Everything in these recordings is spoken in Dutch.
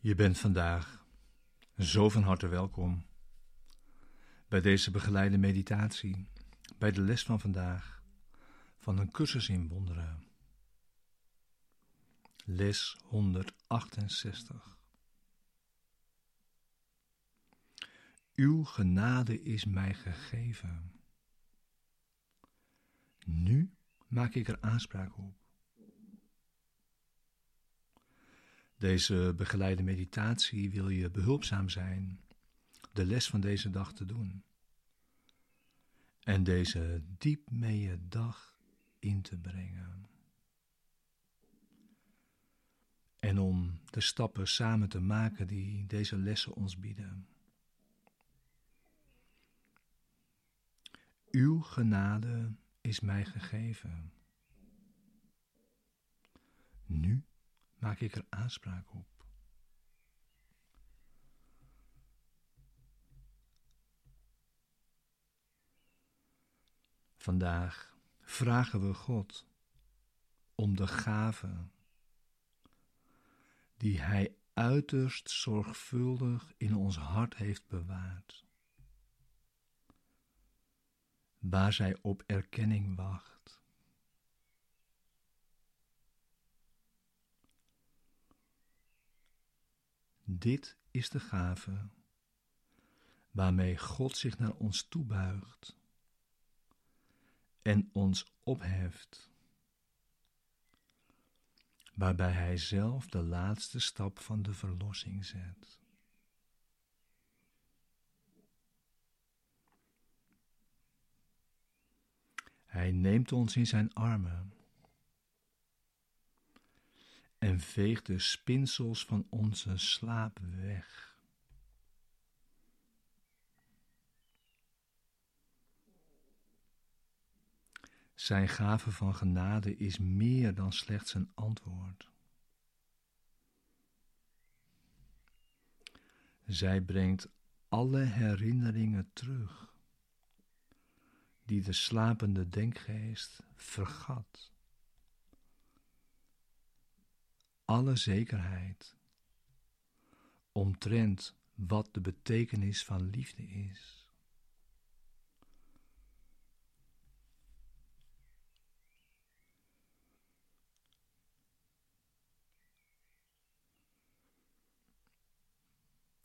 Je bent vandaag zo van harte welkom bij deze begeleide meditatie, bij de les van vandaag van een cursus in wonderen. Les 168. Uw genade is mij gegeven. Nu maak ik er aanspraak op. Deze begeleide meditatie wil je behulpzaam zijn de les van deze dag te doen. En deze diep mee dag in te brengen. En om de stappen samen te maken die deze lessen ons bieden. Uw genade is mij gegeven. Nu maak ik er aanspraak op. Vandaag vragen we God om de gave die Hij uiterst zorgvuldig in ons hart heeft bewaard, waar zij op erkenning wacht. Dit is de gave waarmee God zich naar ons toebuigt en ons opheft, waarbij Hij zelf de laatste stap van de verlossing zet. Hij neemt ons in zijn armen en veeg de spinsels van onze slaap weg. Zijn gave van genade is meer dan slechts een antwoord. Zij brengt alle herinneringen terug die de slapende denkgeest vergat alle zekerheid omtrent wat de betekenis van liefde is.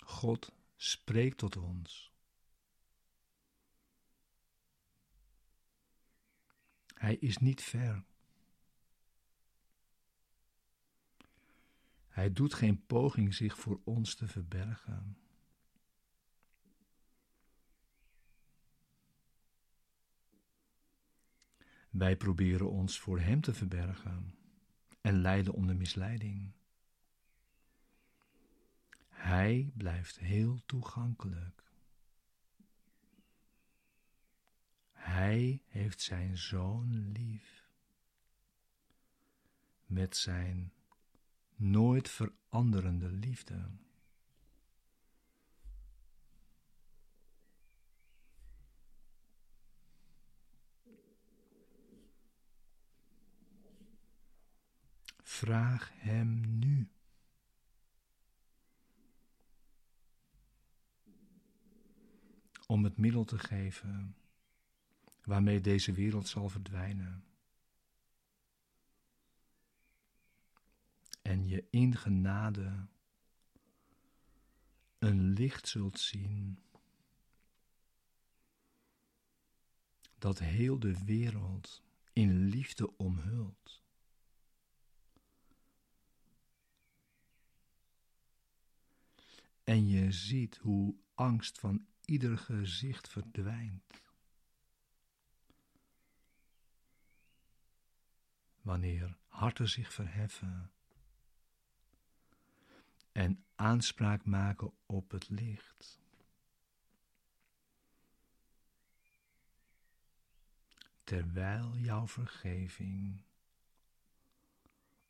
God spreekt tot ons. Hij is niet ver. Hij doet geen poging zich voor ons te verbergen. Wij proberen ons voor Hem te verbergen en lijden onder misleiding. Hij blijft heel toegankelijk. Hij heeft zijn zoon lief. Met zijn nooit veranderende liefde. Vraag Hem nu. Om het middel te geven waarmee deze wereld zal verdwijnen. En je in genade een licht zult zien dat heel de wereld in liefde omhult. En je ziet hoe angst van ieder gezicht verdwijnt. Wanneer harten zich verheffen en aanspraak maken op het licht. Terwijl jouw vergeving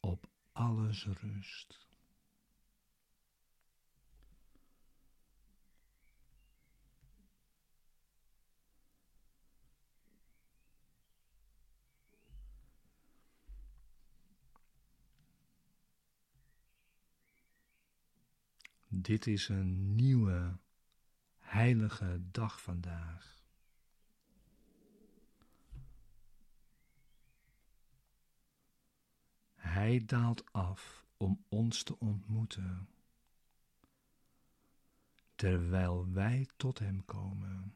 op alles rust. Dit is een nieuwe, heilige dag vandaag. Hij daalt af om ons te ontmoeten, terwijl wij tot Hem komen.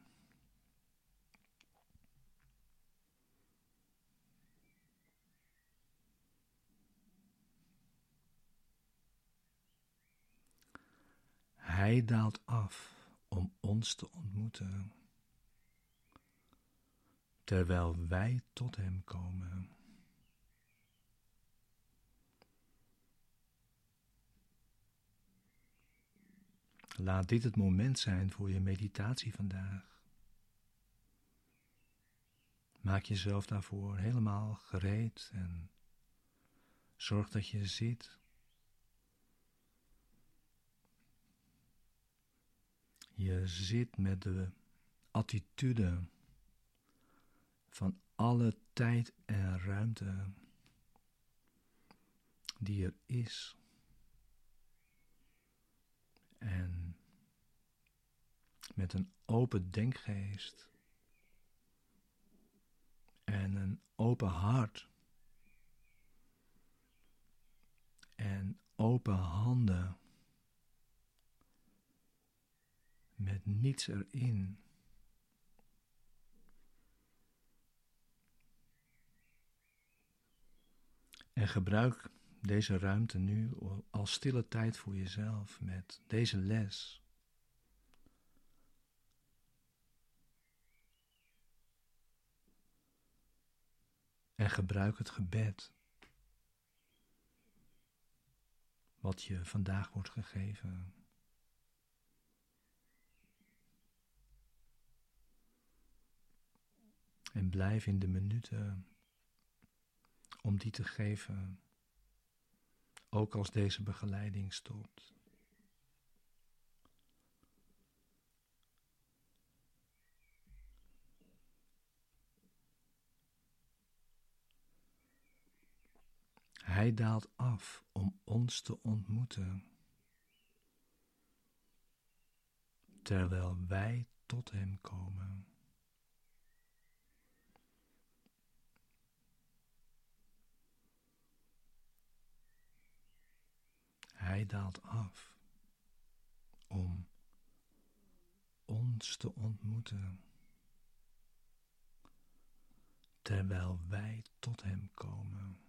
Hij daalt af om ons te ontmoeten, terwijl wij tot Hem komen. Laat dit het moment zijn voor je meditatie vandaag. Maak jezelf daarvoor helemaal gereed en zorg dat je zit Je zit met de attitude van alle tijd en ruimte die er is. En met een open denkgeest en een open hart en open handen niets erin. En gebruik deze ruimte nu als stille tijd voor jezelf met deze les. En gebruik het gebed wat je vandaag wordt gegeven. En blijf in de minuten om die te geven, ook als deze begeleiding stopt. Hij daalt af om ons te ontmoeten, terwijl wij tot Hem komen. Hij daalt af om ons te ontmoeten, terwijl wij tot Hem komen.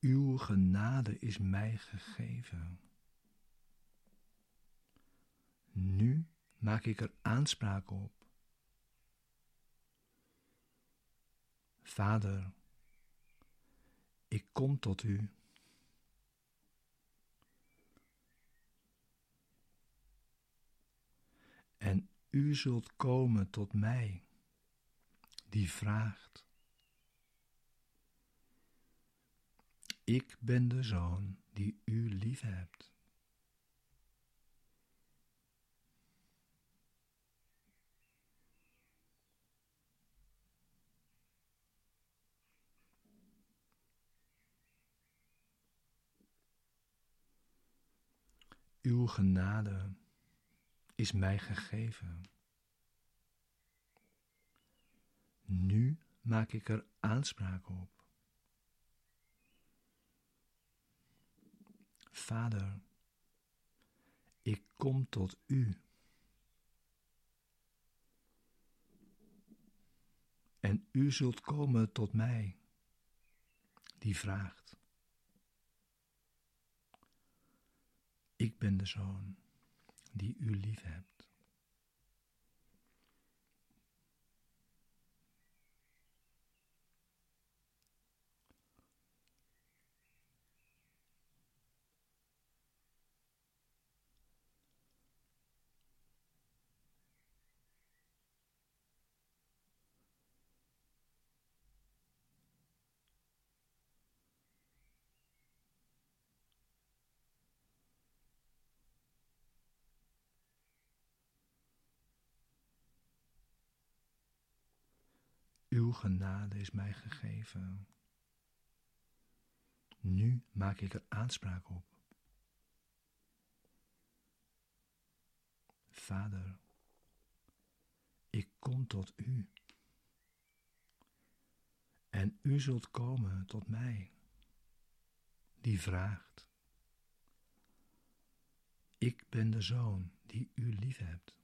Uw genade is mij gegeven. Nu maak ik er aanspraak op. Vader, ik kom tot u. En u zult komen tot mij, die vraagt. Ik ben de zoon die u lief Uw genade is mij gegeven. Nu maak ik er aanspraak op. Vader, ik kom tot u. En u zult komen tot mij, die vraagt. Ik ben de zoon die u lief Uw genade is mij gegeven. Nu maak ik er aanspraak op. Vader, ik kom tot u. En u zult komen tot mij, die vraagt. Ik ben de zoon die u liefhebt.